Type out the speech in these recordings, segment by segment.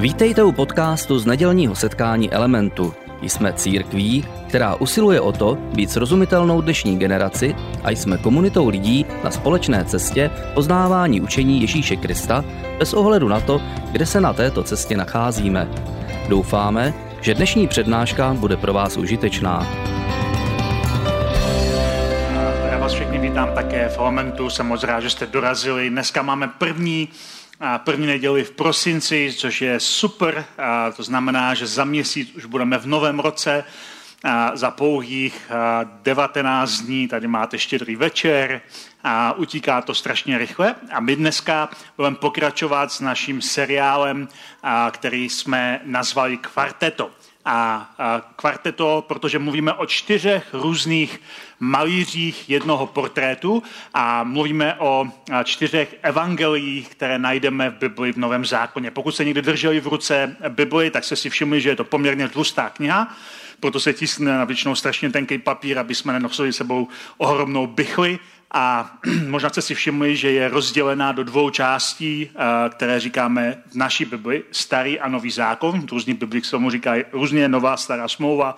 Vítejte u podcastu z nedělního setkání Elementu. Jsme církví, která usiluje o to být srozumitelnou dnešní generaci a jsme komunitou lidí na společné cestě poznávání učení Ježíše Krista bez ohledu na to, kde se na této cestě nacházíme. Doufáme, že dnešní přednáška bude pro vás užitečná. Vítám také v Elementu, jsem moc rád, že jste dorazili. Dneska máme první první neděli v prosinci, což je super. A to znamená, že za měsíc už budeme v novém roce. A za pouhých 19 dní tady máte štědrý večer a utíká to strašně rychle. A my dneska budeme pokračovat s naším seriálem, který jsme nazvali Kvarteto a kvarteto, protože mluvíme o čtyřech různých malířích jednoho portrétu a mluvíme o čtyřech evangeliích, které najdeme v Bibli v Novém zákoně. Pokud se někdy drželi v ruce Bibli, tak se si všimli, že je to poměrně tlustá kniha, proto se tiskne na většinou strašně tenký papír, aby jsme nenosili sebou ohromnou bychli a možná jste si všimli, že je rozdělená do dvou částí, eh, které říkáme v naší Bibli, starý a nový zákon. Různí Bibli k tomu říkají různě nová, stará smlouva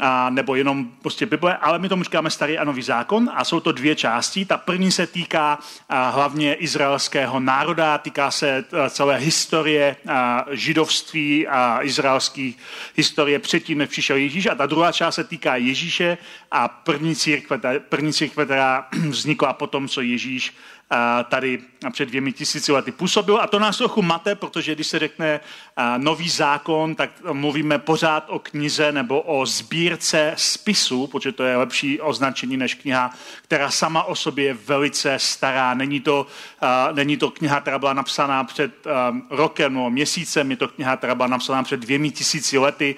a, nebo jenom prostě Bible, ale my tomu říkáme starý a nový zákon a jsou to dvě části. Ta první se týká a, hlavně izraelského národa, týká se a, celé historie a, židovství a izraelské historie předtím, než přišel Ježíš a ta druhá část se týká Ježíše a první církve, první církve, která vznikla po tom, co Ježíš tady před dvěmi tisíci lety působil. A to nás trochu mate, protože když se řekne nový zákon, tak mluvíme pořád o knize nebo o sbírce spisu, protože to je lepší označení než kniha, která sama o sobě je velice stará. Není to, není to kniha, která byla napsaná před rokem nebo měsícem, je to kniha, která byla napsaná před dvěmi tisíci lety.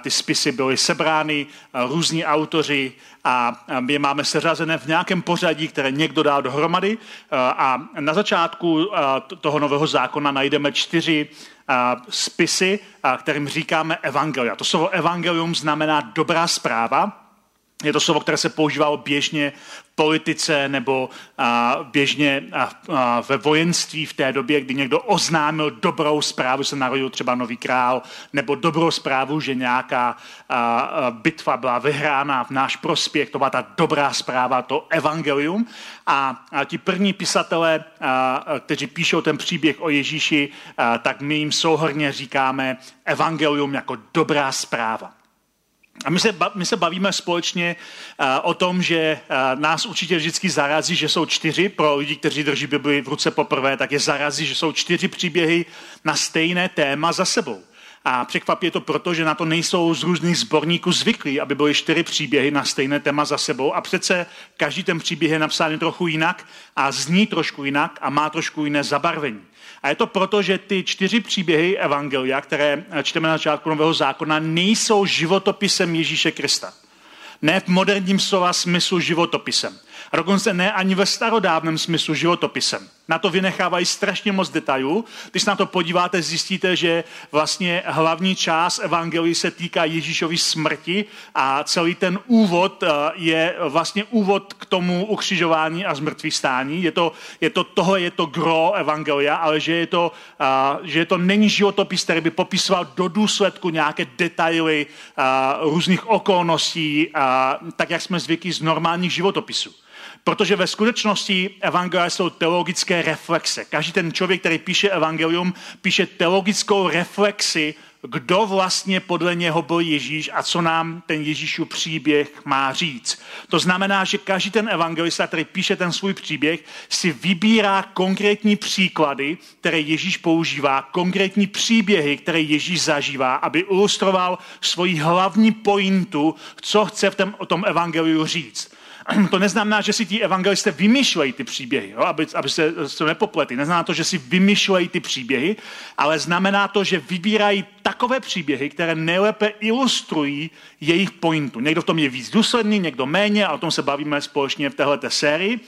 Ty spisy byly sebrány, různí autoři a my je máme seřazené v nějakém pořadí, které někdo dal dohromady a na začátku toho nového zákona najdeme čtyři spisy, kterým říkáme evangelia. To slovo evangelium znamená dobrá zpráva, je to slovo, které se používalo běžně v politice nebo a, běžně a, a, ve vojenství v té době, kdy někdo oznámil dobrou zprávu, se narodil třeba nový král, nebo dobrou zprávu, že nějaká a, a, bitva byla vyhrána v náš prospěch. To byla ta dobrá zpráva, to evangelium. A, a ti první pisatelé, a, kteří píšou ten příběh o Ježíši, a, tak my jim souhrně říkáme evangelium jako dobrá zpráva. A my se, my se bavíme společně uh, o tom, že uh, nás určitě vždycky zarazí, že jsou čtyři, pro lidi, kteří drží Bibli v ruce poprvé, tak je zarazí, že jsou čtyři příběhy na stejné téma za sebou. A překvapí to proto, že na to nejsou z různých sborníků zvyklí, aby byly čtyři příběhy na stejné téma za sebou. A přece každý ten příběh je napsán trochu jinak a zní trošku jinak a má trošku jiné zabarvení. A je to proto, že ty čtyři příběhy Evangelia, které čteme na začátku Nového zákona, nejsou životopisem Ježíše Krista. Ne v moderním slova smyslu životopisem. A dokonce ne ani ve starodávném smyslu životopisem. Na to vynechávají strašně moc detailů. Když se na to podíváte, zjistíte, že vlastně hlavní část evangelii se týká Ježíšovy smrti a celý ten úvod eh, je vlastně úvod k tomu ukřižování a zmrtvý stání. Je to, je to, tohle je to gro evangelia, ale že, je to, eh, že to není životopis, který by popisoval do důsledku nějaké detaily eh, různých okolností, tak jak jsme zvyklí z normálních životopisů. Protože ve skutečnosti evangelia jsou teologické reflexe. Každý ten člověk, který píše evangelium, píše teologickou reflexi, kdo vlastně podle něho byl Ježíš a co nám ten Ježíšův příběh má říct. To znamená, že každý ten evangelista, který píše ten svůj příběh, si vybírá konkrétní příklady, které Ježíš používá, konkrétní příběhy, které Ježíš zažívá, aby ilustroval svoji hlavní pointu, co chce v tom, o tom evangeliu říct. to neznamená, že si ti evangelisté vymýšlejí ty příběhy, jo? Aby, aby se to nepopletli. Neznamená to, že si vymýšlejí ty příběhy, ale znamená to, že vybírají takové příběhy, které nejlépe ilustrují jejich pointu. Někdo v tom je víc důsledný, někdo méně, a o tom se bavíme společně v této sérii,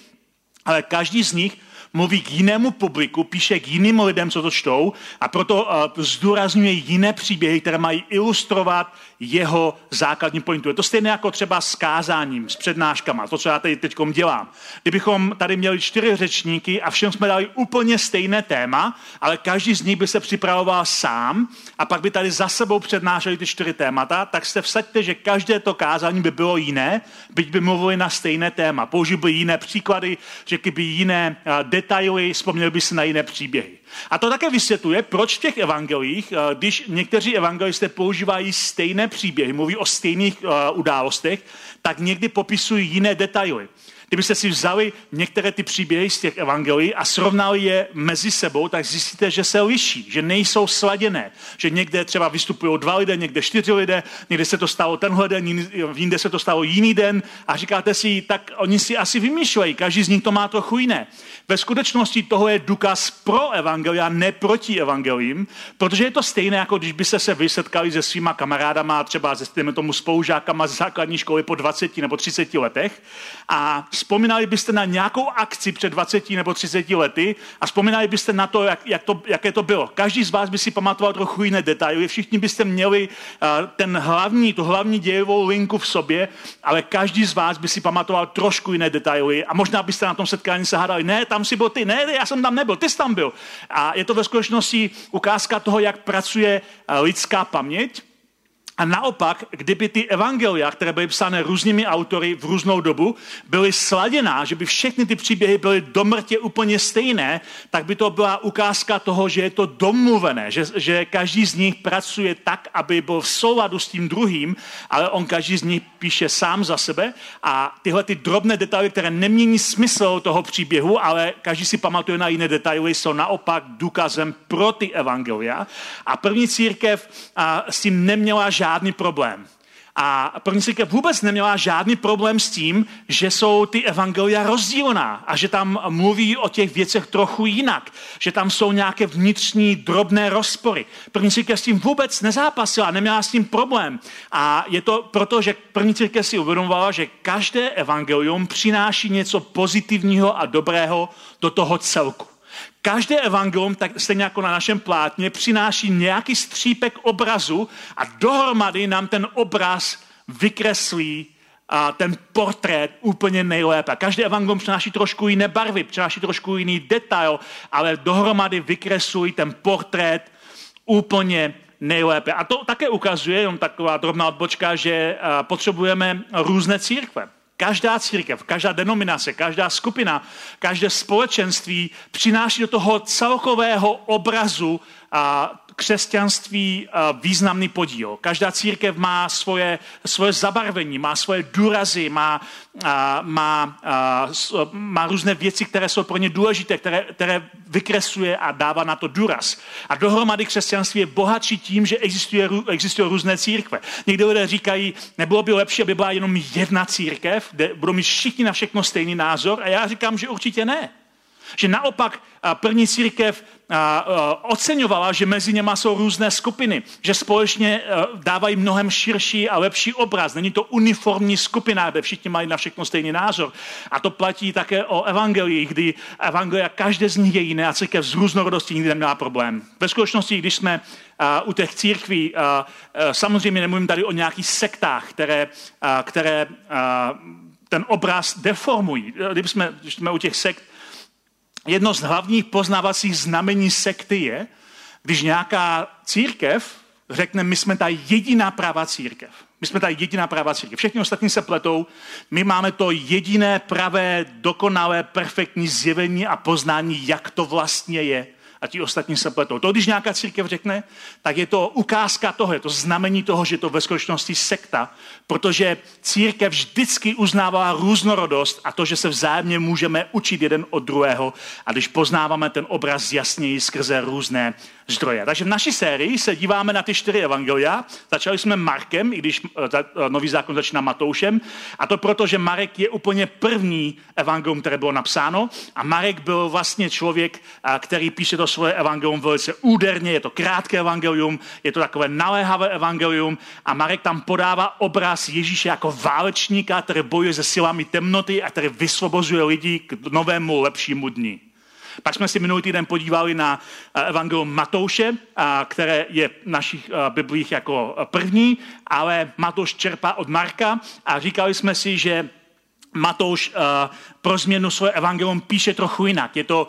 ale každý z nich mluví k jinému publiku, píše k jiným lidem, co to čtou a proto uh, zdůrazňuje jiné příběhy, které mají ilustrovat jeho základní pointu. Je to stejné jako třeba s kázáním, s přednáškama, to, co já tady teď dělám. Kdybychom tady měli čtyři řečníky a všem jsme dali úplně stejné téma, ale každý z nich by se připravoval sám a pak by tady za sebou přednášeli ty čtyři témata, tak se vsaďte, že každé to kázání by bylo jiné, byť by mluvili na stejné téma. Použil by jiné příklady, řekli by jiné detaily, vzpomněli by se na jiné příběhy. A to také vysvětluje, proč v těch evangelích, když někteří evangelisté používají stejné příběhy, mluví o stejných událostech, tak někdy popisují jiné detaily. Kdybyste si vzali některé ty příběhy z těch evangelií a srovnali je mezi sebou, tak zjistíte, že se liší, že nejsou sladěné. Že někde třeba vystupují dva lidé, někde čtyři lidé, někde se to stalo tenhle den, jinde se to stalo jiný den a říkáte si, tak oni si asi vymýšlejí, každý z nich to má trochu jiné. Ve skutečnosti toho je důkaz pro evangelia, ne proti evangelím, protože je to stejné, jako když byste se vysetkali se svýma kamarádama, třeba se tomu spolužákama z základní školy po 20 nebo 30 letech a vzpomínali byste na nějakou akci před 20 nebo 30 lety a vzpomínali byste na to, jak, jak to, jaké to bylo. Každý z vás by si pamatoval trochu jiné detaily, všichni byste měli uh, ten hlavní, tu hlavní dějovou linku v sobě, ale každý z vás by si pamatoval trošku jiné detaily a možná byste na tom setkání se hádali, ne, tam si byl ty, ne, já jsem tam nebyl, ty jsi tam byl. A je to ve skutečnosti ukázka toho, jak pracuje lidská paměť a naopak, kdyby ty evangelia, které byly psány různými autory v různou dobu, byly sladěná, že by všechny ty příběhy byly domrtě úplně stejné, tak by to byla ukázka toho, že je to domluvené, že, že každý z nich pracuje tak, aby byl v souladu s tím druhým, ale on každý z nich píše sám za sebe a tyhle ty drobné detaily, které nemění smysl toho příběhu, ale každý si pamatuje na jiné detaily, jsou naopak důkazem pro ty evangelia. A první církev a, s tím neměla žádný žádný problém. A první církev vůbec neměla žádný problém s tím, že jsou ty evangelia rozdílná a že tam mluví o těch věcech trochu jinak, že tam jsou nějaké vnitřní drobné rozpory. První církev s tím vůbec nezápasila, neměla s tím problém. A je to proto, že první církev si uvědomovala, že každé evangelium přináší něco pozitivního a dobrého do toho celku. Každé evangelium, tak stejně jako na našem plátně, přináší nějaký střípek obrazu a dohromady nám ten obraz vykreslí a ten portrét úplně nejlépe. Každé evangelium přináší trošku jiné barvy, přináší trošku jiný detail, ale dohromady vykreslují ten portrét úplně nejlépe. A to také ukazuje, jenom taková drobná odbočka, že potřebujeme různé církve. Každá církev, každá denominace, každá skupina, každé společenství přináší do toho celkového obrazu křesťanství významný podíl. Každá církev má svoje, svoje zabarvení, má svoje důrazy, má, má, má různé věci, které jsou pro ně důležité, které, které vykresluje a dává na to důraz. A dohromady křesťanství je bohatší tím, že existuje, existují různé církve. Někdy lidé říkají, nebylo by lepší, aby byla jenom jedna církev, kde budou mít všichni na všechno stejný názor. A já říkám, že určitě ne. Že naopak první církev oceňovala, že mezi něma jsou různé skupiny, že společně dávají mnohem širší a lepší obraz. Není to uniformní skupina, kde všichni mají na všechno stejný názor. A to platí také o evangelii, kdy evangelia každé z nich je jiné a církev z různorodostí nikdy neměla problém. Ve skutečnosti, když jsme u těch církví, samozřejmě nemluvím tady o nějakých sektách, které, které ten obraz deformují. Když jsme, když jsme u těch sekt, jedno z hlavních poznávacích znamení sekty je, když nějaká církev řekne, my jsme ta jediná pravá církev. My jsme ta jediná pravá církev. Všichni ostatní se pletou. My máme to jediné pravé, dokonalé, perfektní zjevení a poznání, jak to vlastně je a ti ostatní se pletou. To, když nějaká církev řekne, tak je to ukázka toho, je to znamení toho, že to ve skutečnosti sekta, protože církev vždycky uznává různorodost a to, že se vzájemně můžeme učit jeden od druhého a když poznáváme ten obraz jasněji skrze různé zdroje. Takže v naší sérii se díváme na ty čtyři evangelia. Začali jsme Markem, i když eh, eh, nový zákon začíná Matoušem. A to proto, že Marek je úplně první evangelium, které bylo napsáno. A Marek byl vlastně člověk, eh, který píše to svoje evangelium velice úderně. Je to krátké evangelium, je to takové naléhavé evangelium. A Marek tam podává obraz Ježíše jako válečníka, který bojuje se silami temnoty a který vysvobozuje lidi k novému, lepšímu dní. Pak jsme si minulý týden podívali na evangelium Matouše, které je v našich biblích jako první, ale Matouš čerpá od Marka a říkali jsme si, že Matouš pro změnu svoje evangelium píše trochu jinak. Je to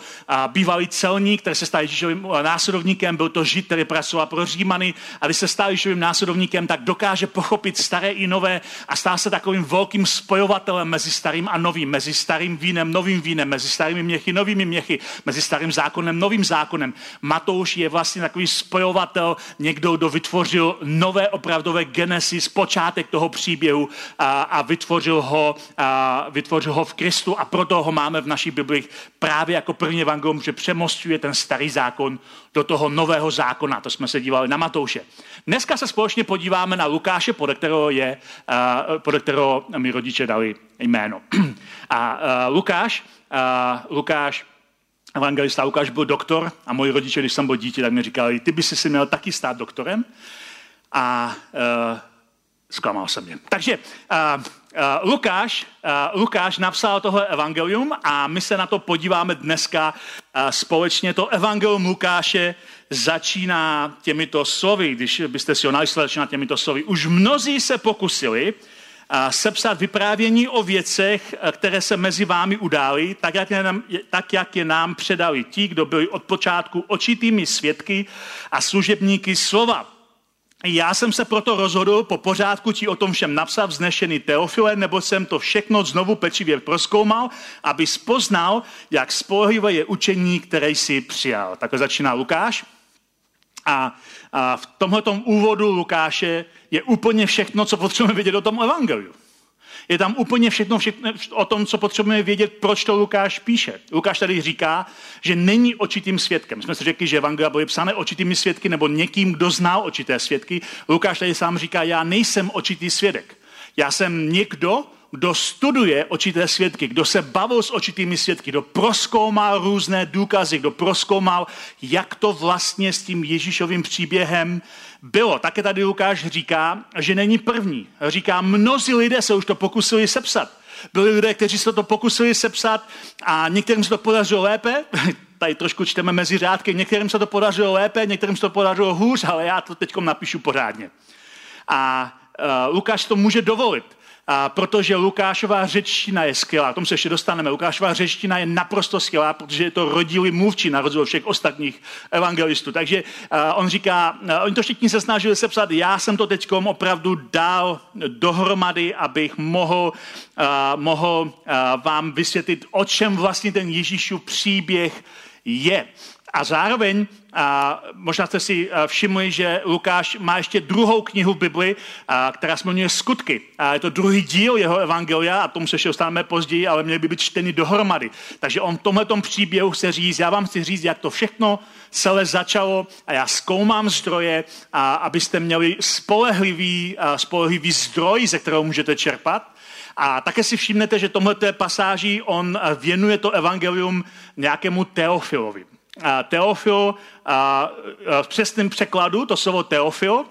bývalý celník, který se stal Ježíšovým následovníkem, byl to žid, který pracoval pro Římany a když se stal Ježíšovým následovníkem, tak dokáže pochopit staré i nové a stál se takovým velkým spojovatelem mezi starým a novým, mezi starým vínem, novým vínem, mezi starými měchy, novými měchy, mezi starým zákonem, novým zákonem. Matouš je vlastně takový spojovatel, někdo, kdo vytvořil nové opravdové genesis, počátek toho příběhu a, a vytvořil ho a, vytvořil ho v Kristu a proto ho máme v naší Bibli právě jako první evangelium, že přemostuje ten starý zákon do toho nového zákona. To jsme se dívali na Matouše. Dneska se společně podíváme na Lukáše, podle kterého, je, uh, podle kterého mi rodiče dali jméno. A uh, Lukáš, uh, Lukáš evangelista Lukáš byl doktor a moji rodiče, když jsem byl dítě, tak mi říkali, ty by si si měl taky stát doktorem. A zklamal jsem je. Takže uh, Uh, Lukáš, uh, Lukáš napsal tohle evangelium a my se na to podíváme dneska uh, společně. To evangelium Lukáše začíná těmito slovy, když byste si ho nalistili, začíná těmito slovy. Už mnozí se pokusili uh, sepsat vyprávění o věcech, které se mezi vámi udály, tak jak, je nám, tak jak je nám předali ti, kdo byli od počátku očitými svědky a služebníky slova. Já jsem se proto rozhodl po pořádku ti o tom všem napsat vznešený Teofile, nebo jsem to všechno znovu pečlivě proskoumal, aby spoznal, jak spolehlivé je učení, které jsi přijal. Takhle začíná Lukáš. A, a v tomhle úvodu Lukáše je úplně všechno, co potřebujeme vědět o tom evangeliu. Je tam úplně všechno, všechno o tom, co potřebujeme vědět, proč to Lukáš píše. Lukáš tady říká, že není očitým svědkem. Jsme si řekli, že Evangelia byly psané očitými svědky nebo někým, kdo znal očité svědky. Lukáš tady sám říká, já nejsem očitý svědek. Já jsem někdo, kdo studuje očité svědky, kdo se bavil s očitými svědky, kdo proskoumal různé důkazy, kdo proskoumal, jak to vlastně s tím Ježíšovým příběhem bylo. Také tady Lukáš říká, že není první. Říká, mnozí lidé se už to pokusili sepsat. Byli lidé, kteří se to pokusili sepsat a některým se to podařilo lépe, tady trošku čteme mezi řádky, některým se to podařilo lépe, některým se to podařilo hůř, ale já to teď napíšu pořádně. A uh, Lukáš to může dovolit a protože Lukášová řečtina je skvělá, tomu se ještě dostaneme. Lukášová řečtina je naprosto skvělá, protože je to rodilý mluvčí na rozdíl všech ostatních evangelistů. Takže on říká, oni to všichni se snažili sepsat, já jsem to teď opravdu dal dohromady, abych mohl, mohl vám vysvětlit, o čem vlastně ten Ježíšův příběh je. A zároveň, a možná jste si všimli, že Lukáš má ještě druhou knihu v Bibli, a, která se jmenuje Skutky. A je to druhý díl jeho evangelia a tomu se ještě dostaneme později, ale měly by být čteny dohromady. Takže on v tomhle příběhu chce říct, já vám chci říct, jak to všechno celé začalo a já zkoumám zdroje, a, abyste měli spolehlivý, a, spolehlivý zdroj, ze kterého můžete čerpat. A také si všimnete, že tomhle pasáží on věnuje to evangelium nějakému Teofilovi. Teofil v přesném překladu, to slovo Teofil,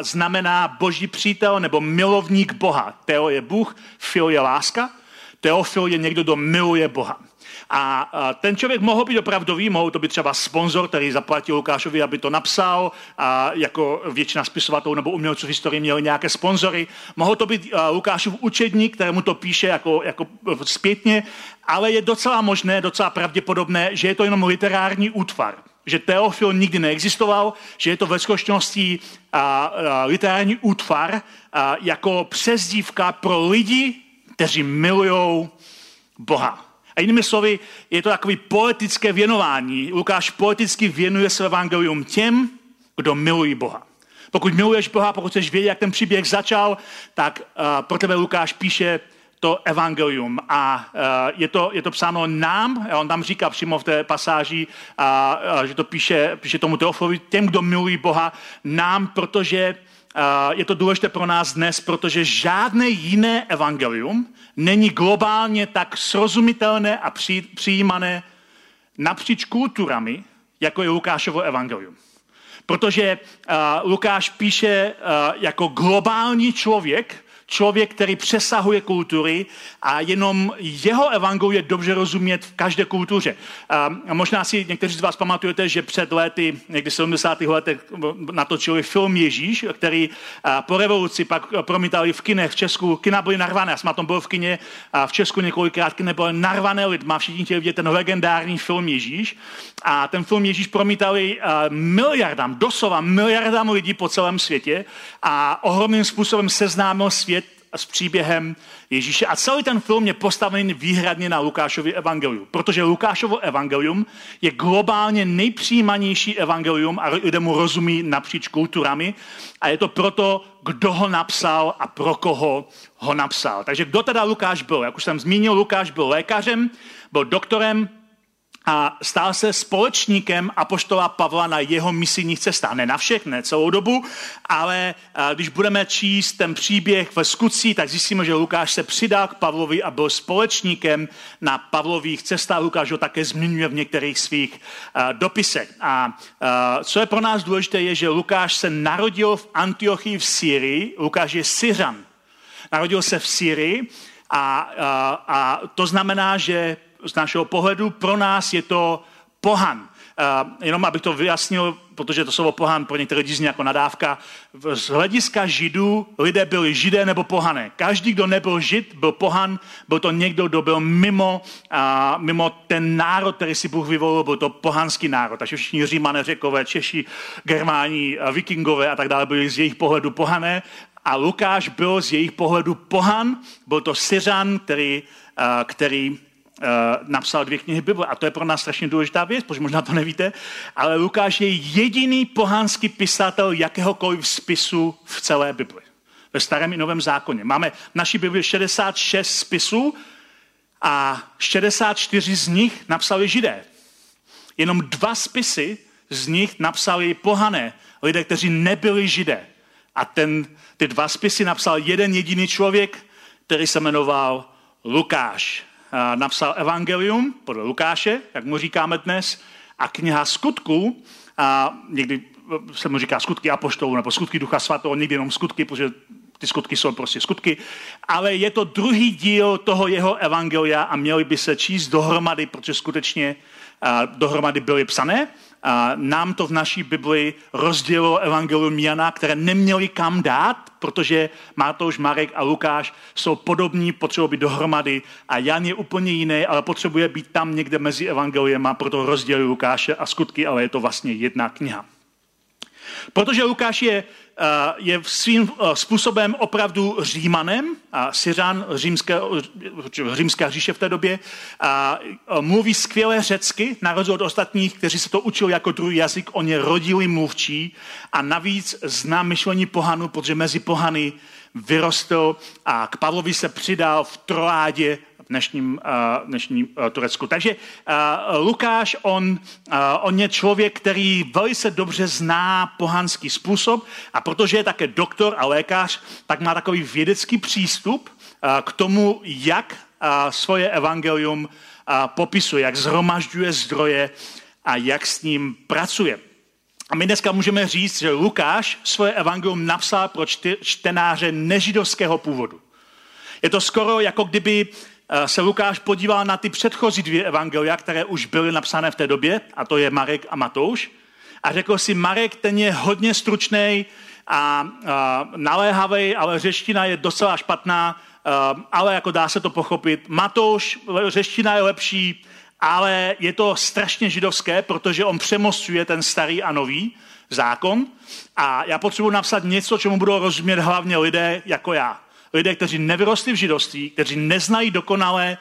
znamená boží přítel nebo milovník Boha. Teo je Bůh, fil je láska. Teofil je někdo, kdo miluje Boha. A ten člověk mohl být opravdový, mohl to být třeba sponzor, který zaplatil Lukášovi, aby to napsal, a jako většina spisovatelů nebo umělců v historii měli nějaké sponzory. Mohl to být Lukášův učedník, kterému to píše jako, jako zpětně, ale je docela možné, docela pravděpodobné, že je to jenom literární útvar že Teofil nikdy neexistoval, že je to ve skutečnosti literární útvar a, jako přezdívka pro lidi, kteří milují Boha. A jinými slovy, je to takový poetické věnování. Lukáš poeticky věnuje své evangelium těm, kdo milují Boha. Pokud miluješ Boha, pokud chceš vědět, jak ten příběh začal, tak uh, pro tebe Lukáš píše to evangelium. A uh, je, to, je to psáno nám, on tam říká přímo v té pasáži, uh, uh, že to píše, píše tomu Teofilovi, těm, kdo milují Boha, nám, protože je to důležité pro nás dnes, protože žádné jiné evangelium není globálně tak srozumitelné a přijímané napříč kulturami, jako je Lukášovo evangelium. Protože uh, Lukáš píše uh, jako globální člověk, člověk, který přesahuje kultury a jenom jeho evangelium je dobře rozumět v každé kultuře. A možná si někteří z vás pamatujete, že před lety, někdy v 70. letech, natočili film Ježíš, který po revoluci pak promítali v kinech v Česku. Kina byly narvané, já jsem na tom byl v kině a v Česku několikrát kina byly narvané lidma, všichni chtěli vidět ten legendární film Ježíš. A ten film Ježíš promítali miliardám, doslova miliardám lidí po celém světě a ohromným způsobem seznámil svět s příběhem Ježíše. A celý ten film je postavený výhradně na Lukášovi evangelium, protože Lukášovo evangelium je globálně nejpřijímanější evangelium a lidé mu rozumí napříč kulturami a je to proto, kdo ho napsal a pro koho ho napsal. Takže kdo teda Lukáš byl? Jak už jsem zmínil, Lukáš byl lékařem, byl doktorem, a stál se společníkem apoštola Pavla na jeho misijních cestách. Ne na všech, ne celou dobu, ale když budeme číst ten příběh ve skutcích, tak zjistíme, že Lukáš se přidal k Pavlovi a byl společníkem na Pavlových cestách. Lukáš ho také zmiňuje v některých svých dopisech. A co je pro nás důležité, je, že Lukáš se narodil v Antiochii v Syrii. Lukáš je Syřan. Narodil se v Syrii a, a, a to znamená, že z našeho pohledu pro nás je to pohan. Uh, jenom abych to vyjasnil, protože to slovo pohan pro některé lidi zní jako nadávka. Z hlediska židů lidé byli židé nebo pohané. Každý, kdo nebyl žid, byl pohan, byl to někdo, kdo byl mimo, uh, mimo ten národ, který si Bůh vyvolil, byl to pohanský národ. Takže všichni římané, řekové, češi, germáni, vikingové a tak dále byli z jejich pohledu pohané. A Lukáš byl z jejich pohledu pohan, byl to Syřan, který, uh, který napsal dvě knihy Bible a to je pro nás strašně důležitá věc, protože možná to nevíte, ale Lukáš je jediný pohanský pisatel jakéhokoliv spisu v celé Bibli. Ve starém i novém zákoně. Máme v naší Bibli 66 spisů a 64 z nich napsali židé. Jenom dva spisy z nich napsali pohané, lidé, kteří nebyli židé. A ten, ty dva spisy napsal jeden jediný člověk, který se jmenoval Lukáš napsal Evangelium podle Lukáše, jak mu říkáme dnes, a kniha skutků, a někdy se mu říká skutky apoštolů nebo skutky ducha svatého, někdy jenom skutky, protože ty skutky jsou prostě skutky, ale je to druhý díl toho jeho evangelia a měli by se číst dohromady, protože skutečně dohromady byly psané a nám to v naší Bibli rozdělilo evangelium Jana, které neměli kam dát, protože Mátoš, Marek a Lukáš jsou podobní, potřebují být dohromady a Jan je úplně jiný, ale potřebuje být tam někde mezi evangeliem a proto rozdělili Lukáše a skutky, ale je to vlastně jedna kniha. Protože Lukáš je Eh, je svým eh, způsobem opravdu římanem, a Syřan, římské, římská říše v té době, a mluví skvěle řecky, na rozdíl od ostatních, kteří se to učili jako druhý jazyk, on je rodilý mluvčí a navíc zná myšlení pohanu, protože mezi pohany vyrostl a k Pavlovi se přidal v Troádě dnešním, uh, dnešním uh, Turecku. Takže uh, Lukáš, on, on je člověk, který velice dobře zná pohanský způsob a protože je také doktor a lékař, tak má takový vědecký přístup k tomu, jak svoje evangelium popisuje, jak zhromažďuje zdroje a jak s ním pracuje. A my dneska můžeme říct, že Lukáš svoje evangelium napsal pro čtenáře nežidovského původu. Je to skoro jako kdyby Eh, se Lukáš podíval na ty předchozí dvě evangelia, které už byly napsané v té době, a to je Marek a Matouš. A řekl si, Marek, ten je hodně stručný a, a naléhavý, ale řeština je docela špatná, a, eh, ale jako dá se to pochopit. Matouš, řeština je lepší, ale je to strašně židovské, protože on přemostuje ten starý a nový zákon a já potřebuji napsat něco, čemu budou rozumět hlavně lidé jako já lidé, kteří nevyrostli v židovství, kteří neznají dokonale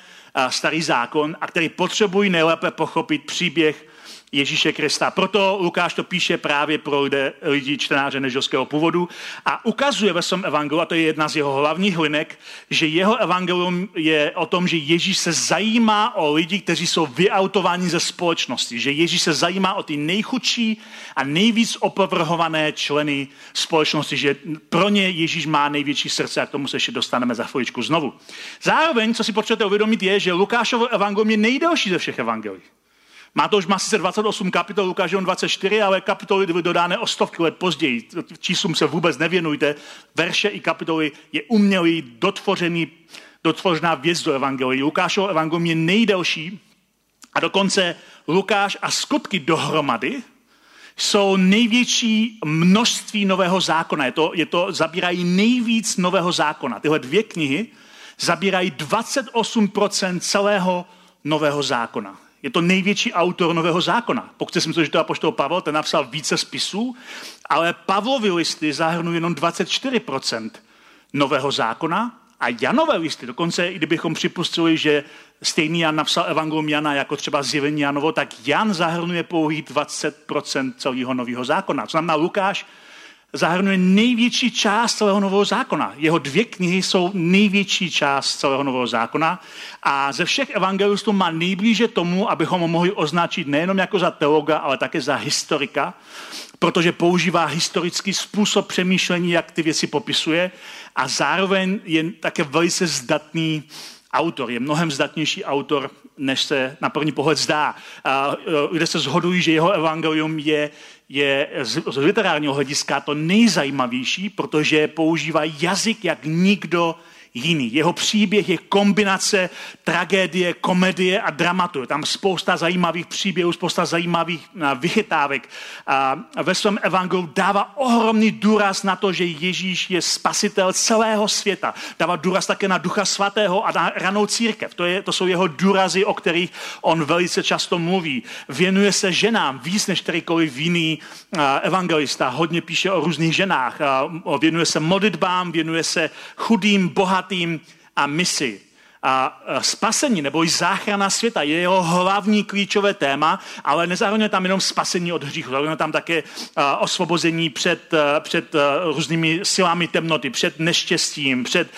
starý zákon a kteří potřebují nejlépe pochopit příběh Ježíše Krista. Proto Lukáš to píše právě pro lidi, lidi čtenáře nežovského původu a ukazuje ve svém evangelu, a to je jedna z jeho hlavních linek, že jeho evangelium je o tom, že Ježíš se zajímá o lidi, kteří jsou vyautováni ze společnosti, že Ježíš se zajímá o ty nejchudší a nejvíc opovrhované členy společnosti, že pro ně Ježíš má největší srdce a k tomu se ještě dostaneme za chviličku znovu. Zároveň, co si potřebujete uvědomit, je, že Lukášovo evangelium je nejdelší ze všech evangelií. Má to už má sice 28 kapitol, Lukáš 24, ale kapitoly byly dodány o stovky let později. Číslům se vůbec nevěnujte. Verše i kapitoly je umělý, dotvořený, dotvořená věc do evangelií. Lukášovo evangelium je nejdelší a dokonce Lukáš a skutky dohromady jsou největší množství nového zákona. Je to, je to, zabírají nejvíc nového zákona. Tyhle dvě knihy zabírají 28% celého nového zákona. Je to největší autor nového zákona. Pokud si myslím, že to apoštol Pavel, ten napsal více spisů, ale Pavlovi listy zahrnují jenom 24% nového zákona a Janové listy, dokonce i kdybychom připustili, že stejný Jan napsal Evangelium Jana jako třeba zjevení Janovo, tak Jan zahrnuje pouhý 20% celého nového zákona. Co znamená Lukáš zahrnuje největší část celého nového zákona. Jeho dvě knihy jsou největší část celého nového zákona a ze všech evangelistů má nejblíže tomu, abychom ho mohli označit nejenom jako za teologa, ale také za historika, protože používá historický způsob přemýšlení, jak ty věci popisuje a zároveň je také velice zdatný autor, je mnohem zdatnější autor, než se na první pohled zdá. A, kde se zhodují, že jeho evangelium je, je z, z literárního hlediska to nejzajímavější, protože používá jazyk jak nikdo jiný. Jeho příběh je kombinace tragédie, komedie a dramatu. Je tam spousta zajímavých příběhů, spousta zajímavých vychytávek. A ve svém evangelu dává ohromný důraz na to, že Ježíš je spasitel celého světa. Dává důraz také na Ducha Svatého a na ranou církev. To, je, to jsou jeho důrazy, o kterých on velice často mluví. Věnuje se ženám víc než kterýkoliv jiný evangelista. Hodně píše o různých ženách. Věnuje se modlitbám, věnuje se chudým, bohatým bohatým a misi. A spasení nebo i záchrana světa je jeho hlavní klíčové téma, ale nezahrnuje tam jenom spasení od hříchu, zahrnuje tam také osvobození před, před různými silami temnoty, před neštěstím, před,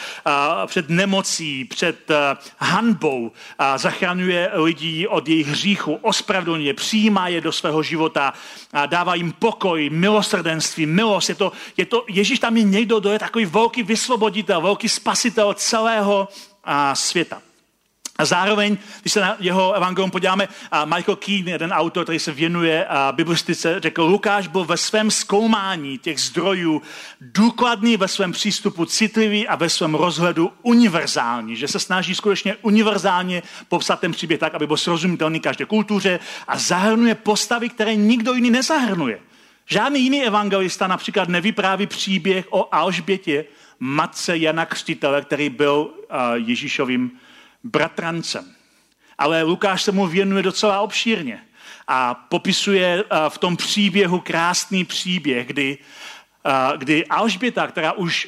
před nemocí, před hanbou. Zachraňuje lidi od jejich hříchu, ospravedlňuje, přijímá je do svého života, dává jim pokoj, milosrdenství, milost. Je to, je to, Ježíš tam je někdo, kdo je takový velký vysvoboditel, velký spasitel celého světa. A zároveň, když se na jeho evangelium podíváme, Michael Keane, jeden autor, který se věnuje biblistice, řekl, Lukáš byl ve svém zkoumání těch zdrojů důkladný ve svém přístupu, citlivý a ve svém rozhledu univerzální, že se snaží skutečně univerzálně popsat ten příběh tak, aby byl srozumitelný každé kultuře a zahrnuje postavy, které nikdo jiný nezahrnuje. Žádný jiný evangelista například nevypráví příběh o Alžbětě, matce Jana Křtitele, který byl Ježíšovým bratrancem. Ale Lukáš se mu věnuje docela obšírně a popisuje v tom příběhu krásný příběh, kdy, kdy Alžběta, která už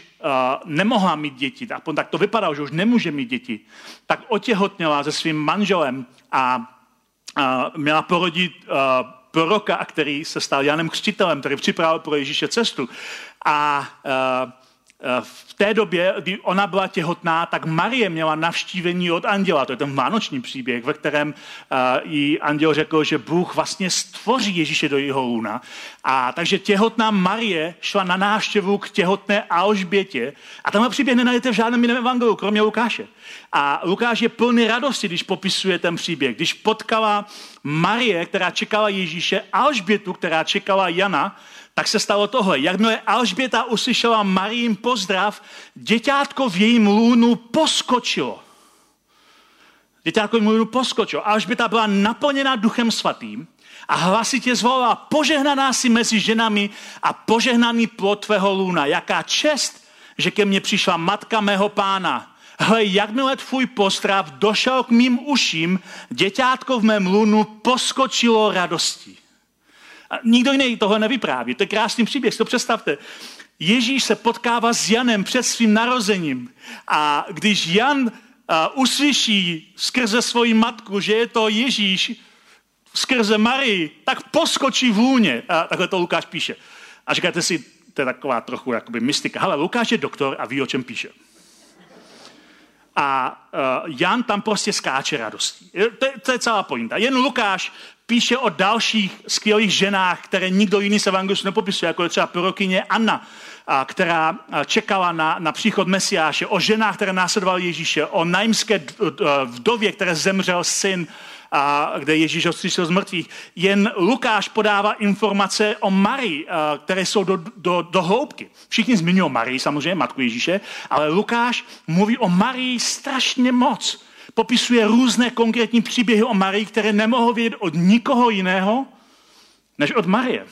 nemohla mít děti, tak to vypadalo, že už nemůže mít děti, tak otěhotněla se svým manželem a, měla porodit proroka, který se stal Janem Křtitelem, který připravil pro Ježíše cestu. A, v té době, kdy ona byla těhotná, tak Marie měla navštívení od anděla. To je ten vánoční příběh, ve kterém uh, jí anděl řekl, že Bůh vlastně stvoří Ježíše do jeho lůna. A takže těhotná Marie šla na návštěvu k těhotné Alžbětě. A tenhle příběh nenajdete v žádném jiném evangeliu, kromě Lukáše. A Lukáš je plný radosti, když popisuje ten příběh. Když potkala Marie, která čekala Ježíše, Alžbětu, která čekala Jana, tak se stalo tohle. Jakmile Alžběta uslyšela Marijin pozdrav, děťátko v jejím lůnu poskočilo. Děťátko v jejím lůnu poskočilo. Alžběta byla naplněna duchem svatým a hlasitě zvolala, požehnaná si mezi ženami a požehnaný plod tvého lůna. Jaká čest, že ke mně přišla matka mého pána. Hle, jakmile tvůj postrav došel k mým uším, děťátko v mém lůnu poskočilo radostí. A nikdo jiný tohle nevypráví. To je krásný příběh, si to představte. Ježíš se potkává s Janem před svým narozením a když Jan uslyší skrze svoji matku, že je to Ježíš skrze Marii, tak poskočí v. A takhle to Lukáš píše. A říkáte si, to je taková trochu jakoby mystika. Hele, Lukáš je doktor a ví, o čem píše. A Jan tam prostě skáče radostí. To je, to je celá pointa. Jen Lukáš píše o dalších skvělých ženách, které nikdo jiný se v nepopisuje, jako je třeba prorokyně Anna, a, která čekala na, na příchod Mesiáše, o ženách, které následovaly Ježíše, o najmské vdově, které zemřel syn a kde Ježíš vzkřísil z mrtvých. Jen Lukáš podává informace o Marii, které jsou do, do, do hloubky. Všichni zmiňují Marii, samozřejmě, matku Ježíše, ale Lukáš mluví o Marii strašně moc. Popisuje různé konkrétní příběhy o Marii, které nemohou vědět od nikoho jiného, než od Marie.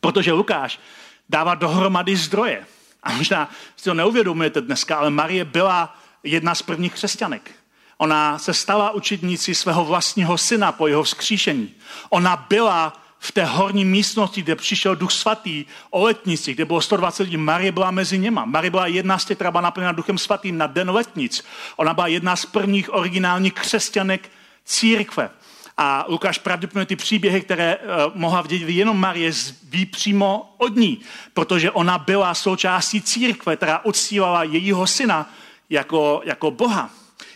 Protože Lukáš dává dohromady zdroje. A možná si to neuvědomujete dneska, ale Marie byla jedna z prvních křesťanek. Ona se stala učitnicí svého vlastního syna po jeho vzkříšení. Ona byla v té horní místnosti, kde přišel duch svatý o letnici, kde bylo 120 lidí, Marie byla mezi něma. Marie byla jedna z těch, která byla naplněna duchem svatým na den letnic. Ona byla jedna z prvních originálních křesťanek církve. A Lukáš pravděpodobně ty příběhy, které uh, mohla vidět jenom Marie, ví přímo od ní, protože ona byla součástí církve, která odstívala jejího syna jako, jako Boha.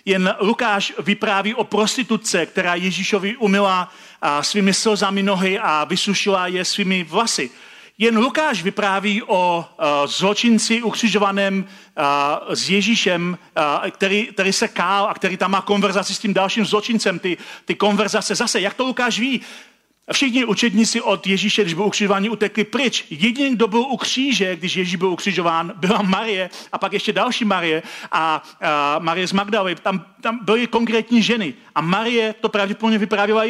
Jen Lukáš vypráví o prostitutce, která Ježíšovi umila svými slzami nohy a vysušila je svými vlasy. Jen Lukáš vypráví o zločinci ukřižovaném s Ježíšem, který, který se kál a který tam má konverzaci s tím dalším zločincem. Ty, ty konverzace zase, jak to Lukáš ví? Všichni učedníci od Ježíše, když byl ukřižován, utekli pryč. Jediný, kdo byl u kříže, když Ježíš byl ukřižován, byla Marie a pak ještě další Marie a, a Marie z Magdaly. Tam, tam byly konkrétní ženy. A Marie to pravděpodobně vyprávěla,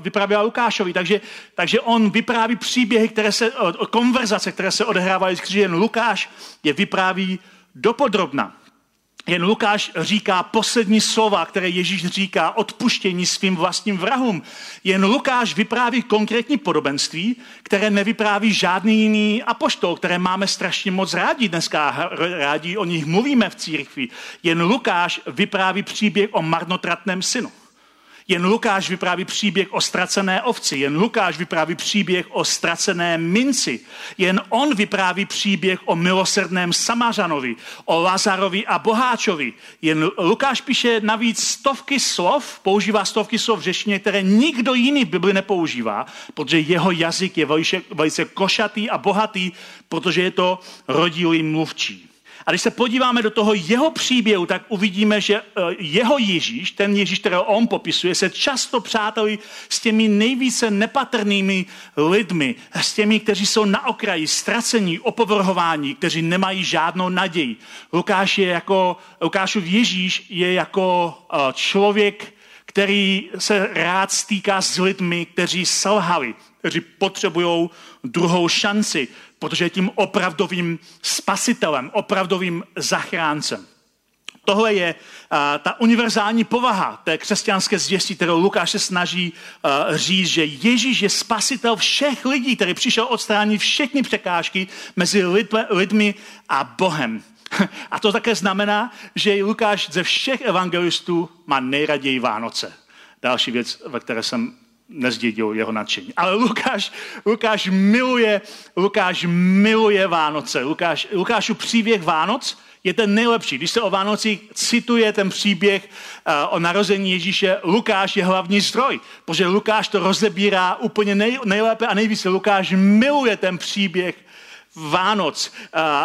vyprávěla Lukášovi. Takže, takže on vypráví příběhy, které se, konverzace, které se odehrávají z kříže. Jen Lukáš je vypráví dopodrobna. Jen Lukáš říká poslední slova, které Ježíš říká odpuštění svým vlastním vrahům. Jen Lukáš vypráví konkrétní podobenství, které nevypráví žádný jiný apoštol, které máme strašně moc rádi dneska, rádi o nich mluvíme v církvi. Jen Lukáš vypráví příběh o marnotratném synu. Jen Lukáš vypráví příběh o ztracené ovci, jen Lukáš vypráví příběh o ztracené minci, jen on vypráví příběh o milosrdném Samařanovi, o Lazarovi a Boháčovi. Jen Lukáš píše navíc stovky slov, používá stovky slov v řeštině, které nikdo jiný v Bibli nepoužívá, protože jeho jazyk je velice, velice košatý a bohatý, protože je to rodilý mluvčí. A když se podíváme do toho jeho příběhu, tak uvidíme, že eh, jeho Ježíš, ten Ježíš, kterého on popisuje, se často přátelí s těmi nejvíce nepatrnými lidmi, s těmi, kteří jsou na okraji, ztracení, opovrhování, kteří nemají žádnou naději. Lukáš je jako, Lukášův Ježíš je jako eh, člověk, který se rád stýká s lidmi, kteří selhali, kteří potřebují druhou šanci, protože je tím opravdovým spasitelem, opravdovým zachráncem. Tohle je uh, ta univerzální povaha té křesťanské zvěstí, kterou Lukáš se snaží uh, říct, že Ježíš je spasitel všech lidí, který přišel odstránit všechny překážky mezi lidmi, lidmi a Bohem. A to také znamená, že Lukáš ze všech evangelistů má nejraději Vánoce. Další věc, ve které jsem nezdědil jeho nadšení. Ale Lukáš, Lukáš miluje, Lukáš miluje Vánoce. Lukáš, Lukášův příběh Vánoc je ten nejlepší. Když se o Vánocích cituje ten příběh uh, o narození Ježíše, Lukáš je hlavní zdroj, protože Lukáš to rozebírá úplně nej, nejlépe a nejvíce. Lukáš miluje ten příběh Vánoc.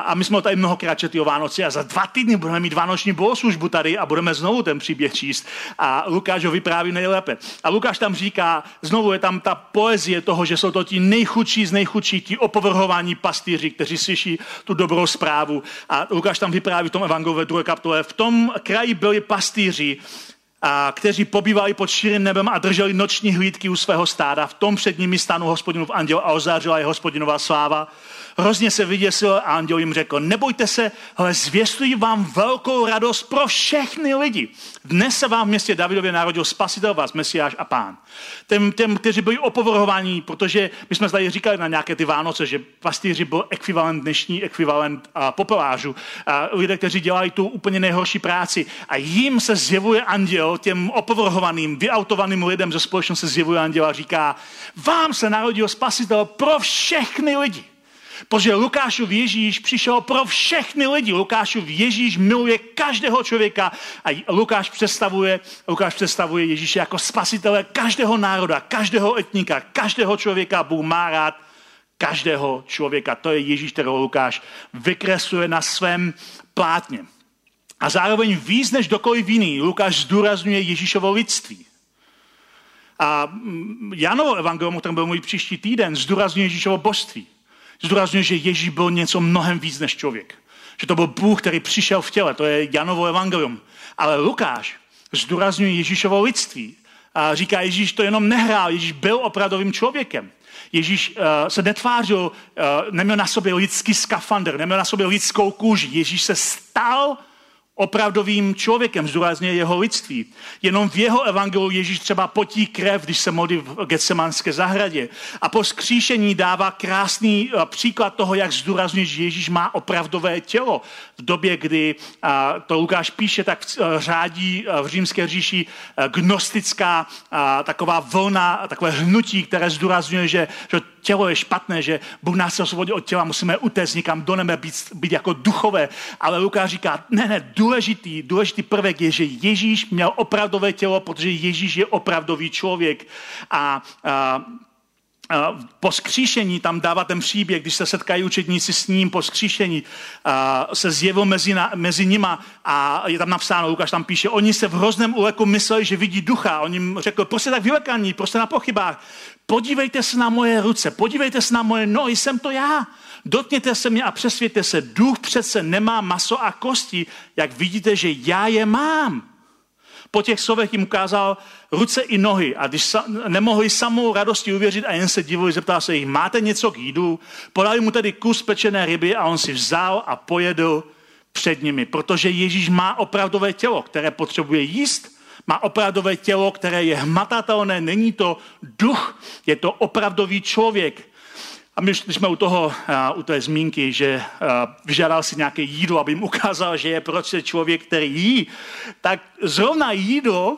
A my jsme tady mnohokrát četli o Vánoci a za dva týdny budeme mít vánoční bohoslužbu tady a budeme znovu ten příběh číst. A Lukáš ho vypráví nejlépe. A Lukáš tam říká, znovu je tam ta poezie toho, že jsou to ti nejchudší z nejchudších, ti opovrhovaní pastýři, kteří slyší tu dobrou zprávu. A Lukáš tam vypráví v tom evangelu druhé kapitole. V tom kraji byli pastýři, a kteří pobývali pod širým nebem a drželi noční hlídky u svého stáda. V tom před nimi stanu hospodinův anděl a ozářila je hospodinová sláva hrozně se vyděsil a anděl jim řekl, nebojte se, ale zvěstuji vám velkou radost pro všechny lidi. Dnes se vám v městě Davidově narodil spasitel vás, Mesiáš a pán. Těm, těm, kteří byli opovrhovaní, protože my jsme tady říkali na nějaké ty Vánoce, že pastýři byl ekvivalent, dnešní ekvivalent a popelářů. A lidé, kteří dělají tu úplně nejhorší práci. A jim se zjevuje anděl, těm opovrhovaným, vyautovaným lidem ze společnosti se zjevuje anděl a říká, vám se narodil spasitel pro všechny lidi. Protože Lukášův Ježíš přišel pro všechny lidi. Lukášův Ježíš miluje každého člověka a Lukáš představuje, Lukáš představuje Ježíše jako spasitele každého národa, každého etnika, každého člověka. Bůh má rád každého člověka. To je Ježíš, kterého Lukáš vykresluje na svém plátně. A zároveň víc než dokoliv jiný Lukáš zdůrazňuje Ježíšovo lidství. A Janovo evangelium, o kterém byl můj příští týden, zdůrazňuje Ježíšovo božství. Zdůrazňuje, že Ježíš byl něco mnohem víc než člověk. Že to byl Bůh, který přišel v těle. To je Janovo evangelium. Ale Lukáš zdůrazňuje Ježíšovo lidství. A říká, Ježíš to jenom nehrál, Ježíš byl opravdovým člověkem. Ježíš uh, se netvářil, uh, neměl na sobě lidský skafandr, neměl na sobě lidskou kůži. Ježíš se stal opravdovým člověkem, zdůrazně jeho lidství. Jenom v jeho evangelu Ježíš třeba potí krev, když se modlí v Getsemanské zahradě. A po skříšení dává krásný eh, příklad toho, jak zdůrazňuje, že Ježíš má opravdové tělo. V době, kdy to Lukáš píše, tak eh, řádí eh, v římské říši gnostická taková vlna, takové hnutí, které zdůrazňuje, že, že tělo je špatné, že Bůh nás se od těla, musíme utéct někam do nebe, být, být jako duchové. Ale Lukáš říká, ne, ne, důležitý, důležitý prvek je, že Ježíš měl opravdové tělo, protože Ježíš je opravdový člověk. A, a po skříšení tam dává ten příběh, když se setkají učedníci s ním po skříšení, se zjevil mezi, na, mezi nima a je tam napsáno, Lukáš tam píše, oni se v hrozném úleku mysleli, že vidí ducha. On jim řekl, prostě tak vylekaní, prostě na pochybách. Podívejte se na moje ruce, podívejte se na moje nohy, jsem to já. Dotkněte se mě a přesvědte se, duch přece nemá maso a kosti, jak vidíte, že já je mám. Po těch slovech jim ukázal ruce i nohy a když sa, nemohli samou radosti uvěřit a jen se divili, zeptal se jich, máte něco k jídu? Podali mu tedy kus pečené ryby a on si vzal a pojedl před nimi, protože Ježíš má opravdové tělo, které potřebuje jíst, má opravdové tělo, které je hmatatelné, není to duch, je to opravdový člověk, a my, jsme u, toho, u té zmínky, že vyžádal si nějaké jídlo, aby jim ukázal, že je prostě člověk, který jí, tak zrovna jídlo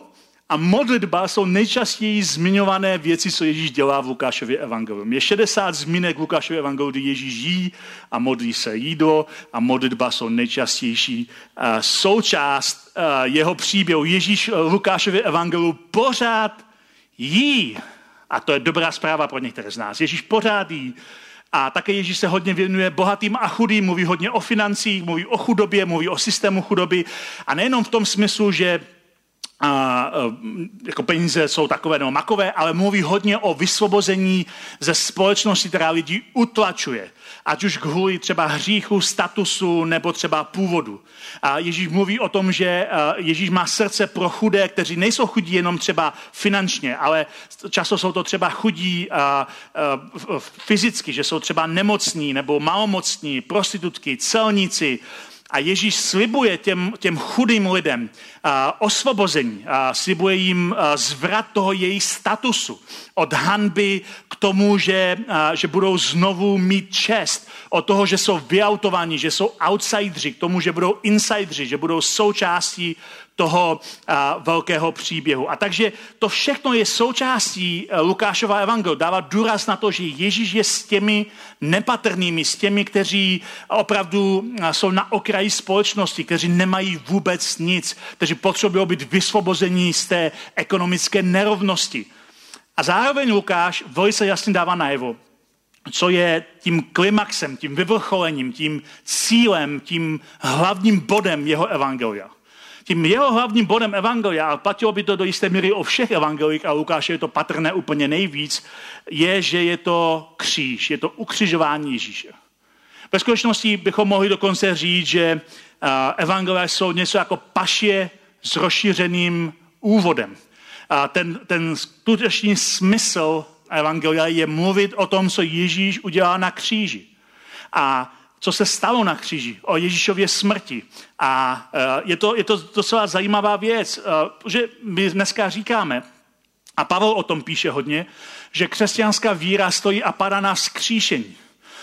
a modlitba jsou nejčastěji zmiňované věci, co Ježíš dělá v Lukášově evangelium. Je 60 zmínek v Lukášově evangeliu, kdy Ježíš jí a modlí se jídlo a modlitba jsou nejčastější součást jeho příběhu. Ježíš Lukášově evangeliu pořád jí. A to je dobrá zpráva pro některé z nás. Ježíš pořád jí. A také Ježíš se hodně věnuje bohatým a chudým, mluví hodně o financích, mluví o chudobě, mluví o systému chudoby. A nejenom v tom smyslu, že a, a, jako peníze jsou takové nebo makové, ale mluví hodně o vysvobození ze společnosti, která lidi utlačuje ať už kvůli třeba hříchu, statusu nebo třeba původu. A Ježíš mluví o tom, že eh, Ježíš má srdce pro chudé, kteří nejsou chudí jenom třeba finančně, ale často jsou to třeba chudí eh, eh, fyzicky, že jsou třeba nemocní nebo malomocní, prostitutky, celníci, a Ježíš slibuje těm, těm chudým lidem a, osvobození, a slibuje jim a, zvrat toho její statusu. Od hanby k tomu, že, a, že budou znovu mít čest, od toho, že jsou vyautovaní, že jsou outsideri, k tomu, že budou insideri, že budou součástí toho a, velkého příběhu. A takže to všechno je součástí e, Lukášova evangel. Dává důraz na to, že Ježíš je s těmi nepatrnými, s těmi, kteří opravdu jsou na okraji společnosti, kteří nemají vůbec nic, kteří potřebují být vysvobození z té ekonomické nerovnosti. A zároveň Lukáš velice jasně dává najevo, co je tím klimaxem, tím vyvrcholením, tím cílem, tím hlavním bodem jeho evangelia. Tím jeho hlavním bodem evangelia, a platilo by to do jisté míry o všech evangelích, a Lukáše je to patrné úplně nejvíc, je, že je to kříž, je to ukřižování Ježíše. Ve skutečnosti bychom mohli dokonce říct, že evangelia jsou něco jako pašie s rozšířeným úvodem. A ten, ten skutečný smysl evangelia je mluvit o tom, co Ježíš udělal na kříži. A co se stalo na kříži, o Ježíšově smrti. A e, je to, je to docela zajímavá věc, e, že my dneska říkáme, a Pavel o tom píše hodně, že křesťanská víra stojí a padá na skříšení.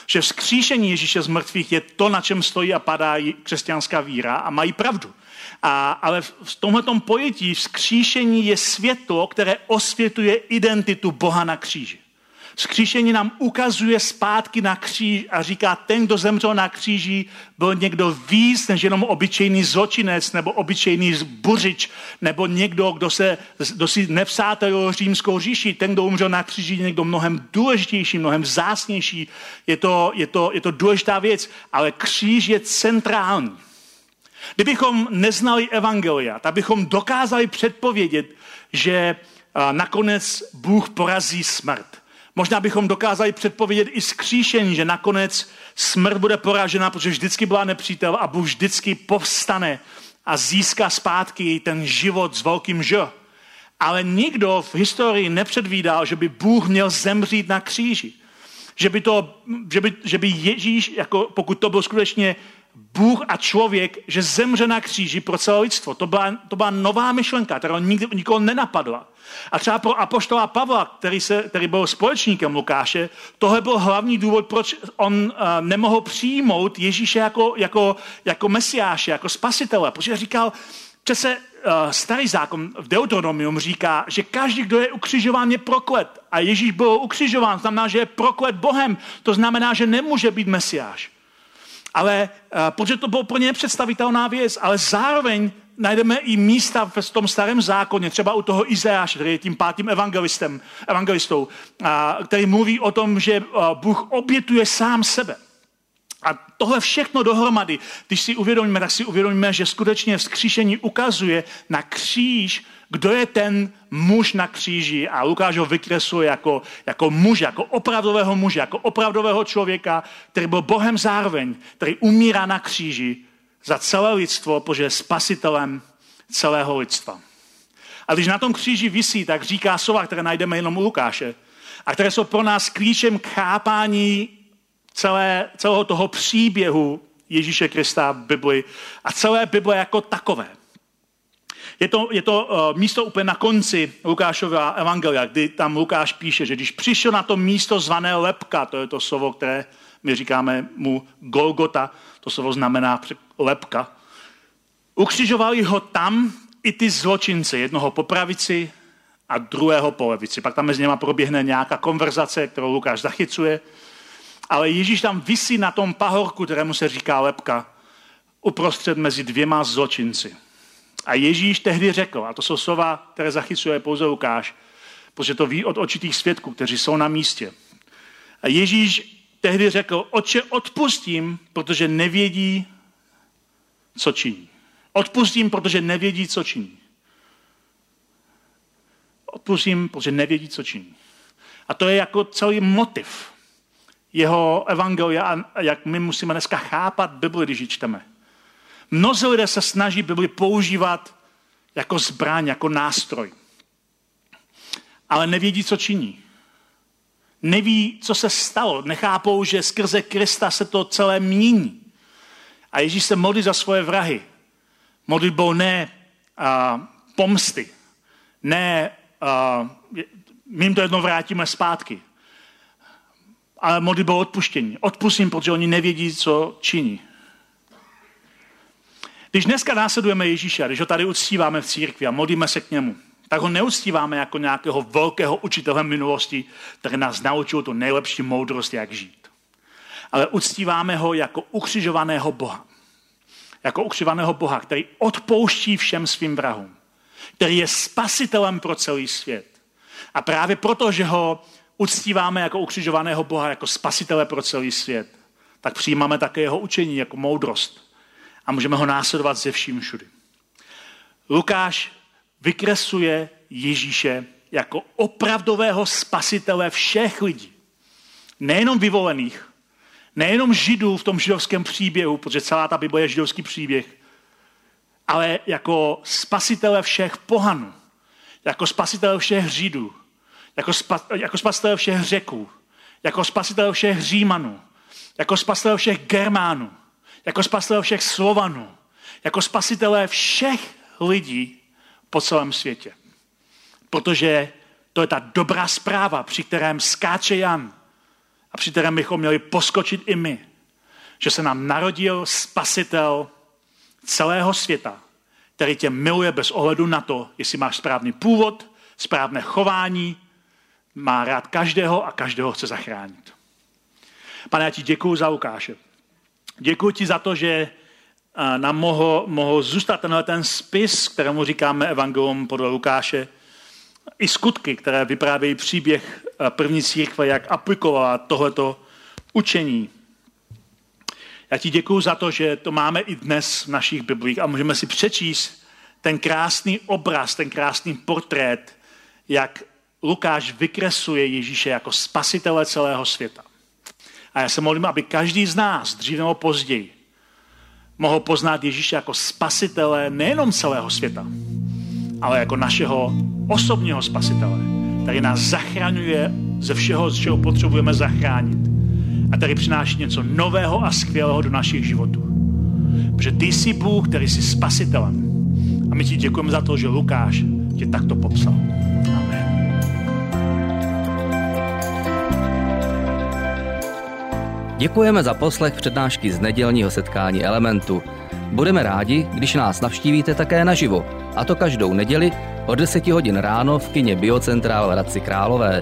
Že vzkříšení Ježíše z mrtvých je to, na čem stojí a padá křesťanská víra a mají pravdu. A, ale v tomhle pojetí vzkříšení je světlo, které osvětuje identitu Boha na kříži. Skříšení nám ukazuje zpátky na kříž a říká, ten, kdo zemřel na kříži, byl někdo víc než jenom obyčejný zločinec nebo obyčejný zbuřič nebo někdo, kdo, se, kdo si nepřátelil římskou říši. Ten, kdo umřel na kříži, je někdo mnohem důležitější, mnohem vzácnější. Je to, je to, je to důležitá věc, ale kříž je centrální. Kdybychom neznali evangelia, tak bychom dokázali předpovědět, že nakonec Bůh porazí smrt. Možná bychom dokázali předpovědět i skříšení, že nakonec smrt bude poražena, protože vždycky byla nepřítel a Bůh vždycky povstane a získá zpátky ten život s velkým Ž. Ale nikdo v historii nepředvídal, že by Bůh měl zemřít na kříži. Že by, to, že by, že by Ježíš, jako pokud to byl skutečně Bůh a člověk, že zemře na kříži pro celé lidstvo. To byla, to byla nová myšlenka, která nikdy, nikoho nenapadla. A třeba pro apoštola Pavla, který, se, který byl společníkem Lukáše, tohle byl hlavní důvod, proč on uh, nemohl přijmout Ježíše jako, jako, jako mesiáše, jako spasitele. Protože říkal, přece uh, starý zákon v Deuteronomium říká, že každý, kdo je ukřižován, je proklet. A Ježíš byl ukřižován, znamená, že je proklet Bohem. To znamená, že nemůže být mesiáš. Ale uh, protože to bylo pro ně nepředstavitelná věc, ale zároveň najdeme i místa v tom starém zákoně, třeba u toho Izajáše, který je tím pátým evangelistem, evangelistou, který mluví o tom, že Bůh obětuje sám sebe. A tohle všechno dohromady, když si uvědomíme, tak si uvědomíme, že skutečně vzkříšení ukazuje na kříž, kdo je ten muž na kříži a Lukáš ho vykresluje jako, jako muže, jako opravdového muže, jako opravdového člověka, který byl Bohem zároveň, který umírá na kříži za celé lidstvo, protože je spasitelem celého lidstva. A když na tom kříži visí, tak říká slova, které najdeme jenom u Lukáše, a které jsou pro nás klíčem k chápání celé, celého toho příběhu Ježíše Krista v Bibli a celé Bible jako takové. Je to, je to uh, místo úplně na konci Lukášova evangelia, kdy tam Lukáš píše, že když přišel na to místo zvané lepka, to je to slovo, které my říkáme mu Golgota, to slovo znamená lepka. Ukřižovali ho tam i ty zločince, jednoho po pravici a druhého po levici. Pak tam mezi něma proběhne nějaká konverzace, kterou Lukáš zachycuje. Ale Ježíš tam visí na tom pahorku, kterému se říká lepka, uprostřed mezi dvěma zločinci. A Ježíš tehdy řekl, a to jsou slova, které zachycuje pouze Lukáš, protože to ví od očitých svědků, kteří jsou na místě. A Ježíš tehdy řekl, oče, odpustím, protože nevědí, co činí. Odpustím, protože nevědí, co činí. Odpustím, protože nevědí, co činí. A to je jako celý motiv jeho evangelia a jak my musíme dneska chápat Bibli, když ji čteme. Mnozí lidé se snaží Bibli používat jako zbraň, jako nástroj. Ale nevědí, co činí neví, co se stalo. Nechápou, že skrze Krista se to celé mění. A Ježíš se modlí za svoje vrahy. Modlitbou ne uh, pomsty, ne uh, my jim to jednou vrátíme zpátky, ale modlitbou odpuštění. Odpustím, protože oni nevědí, co činí. Když dneska následujeme Ježíše, když ho tady uctíváme v církvi a modlíme se k němu, tak ho neustíváme jako nějakého velkého učitele minulosti, který nás naučil tu nejlepší moudrost, jak žít. Ale uctíváme ho jako ukřižovaného Boha. Jako ukřižovaného Boha, který odpouští všem svým vrahům. Který je spasitelem pro celý svět. A právě proto, že ho uctíváme jako ukřižovaného Boha, jako spasitele pro celý svět, tak přijímáme také jeho učení jako moudrost. A můžeme ho následovat ze vším všudy. Lukáš vykresluje Ježíše jako opravdového spasitele všech lidí. Nejenom vyvolených, nejenom židů v tom židovském příběhu, protože celá ta Bible je židovský příběh, ale jako spasitele všech pohanů, jako spasitele všech židů, jako, spa, jako spasitele všech řeků, jako spasitele všech římanů, jako spasitele všech germánů, jako spasitele všech slovanů, jako spasitele všech lidí po celém světě. Protože to je ta dobrá zpráva, při kterém skáče Jan a při kterém bychom měli poskočit i my. Že se nám narodil spasitel celého světa, který tě miluje bez ohledu na to, jestli máš správný původ, správné chování, má rád každého a každého chce zachránit. Pane, já ti děkuji za Lukáše. Děkuji ti za to, že nám mohl, mohl zůstat tenhle ten spis, kterému říkáme Evangelium podle Lukáše, i skutky, které vyprávějí příběh první církve, jak aplikovala tohleto učení. Já ti děkuji za to, že to máme i dnes v našich biblích a můžeme si přečíst ten krásný obraz, ten krásný portrét, jak Lukáš vykresuje Ježíše jako spasitele celého světa. A já se modlím, aby každý z nás, dříve nebo později, mohl poznat Ježíše jako spasitele nejenom celého světa, ale jako našeho osobního spasitele, který nás zachraňuje ze všeho, z čeho potřebujeme zachránit. A tady přináší něco nového a skvělého do našich životů. Protože ty jsi Bůh, který jsi spasitelem. A my ti děkujeme za to, že Lukáš tě takto popsal. Amen. Děkujeme za poslech přednášky z nedělního setkání Elementu. Budeme rádi, když nás navštívíte také naživo, a to každou neděli od 10 hodin ráno v kině Biocentrál v Hradci Králové.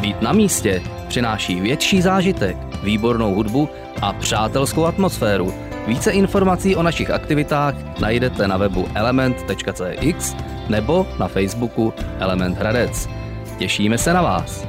Být na místě přináší větší zážitek, výbornou hudbu a přátelskou atmosféru. Více informací o našich aktivitách najdete na webu element.cx nebo na Facebooku Element Hradec. Těšíme se na vás.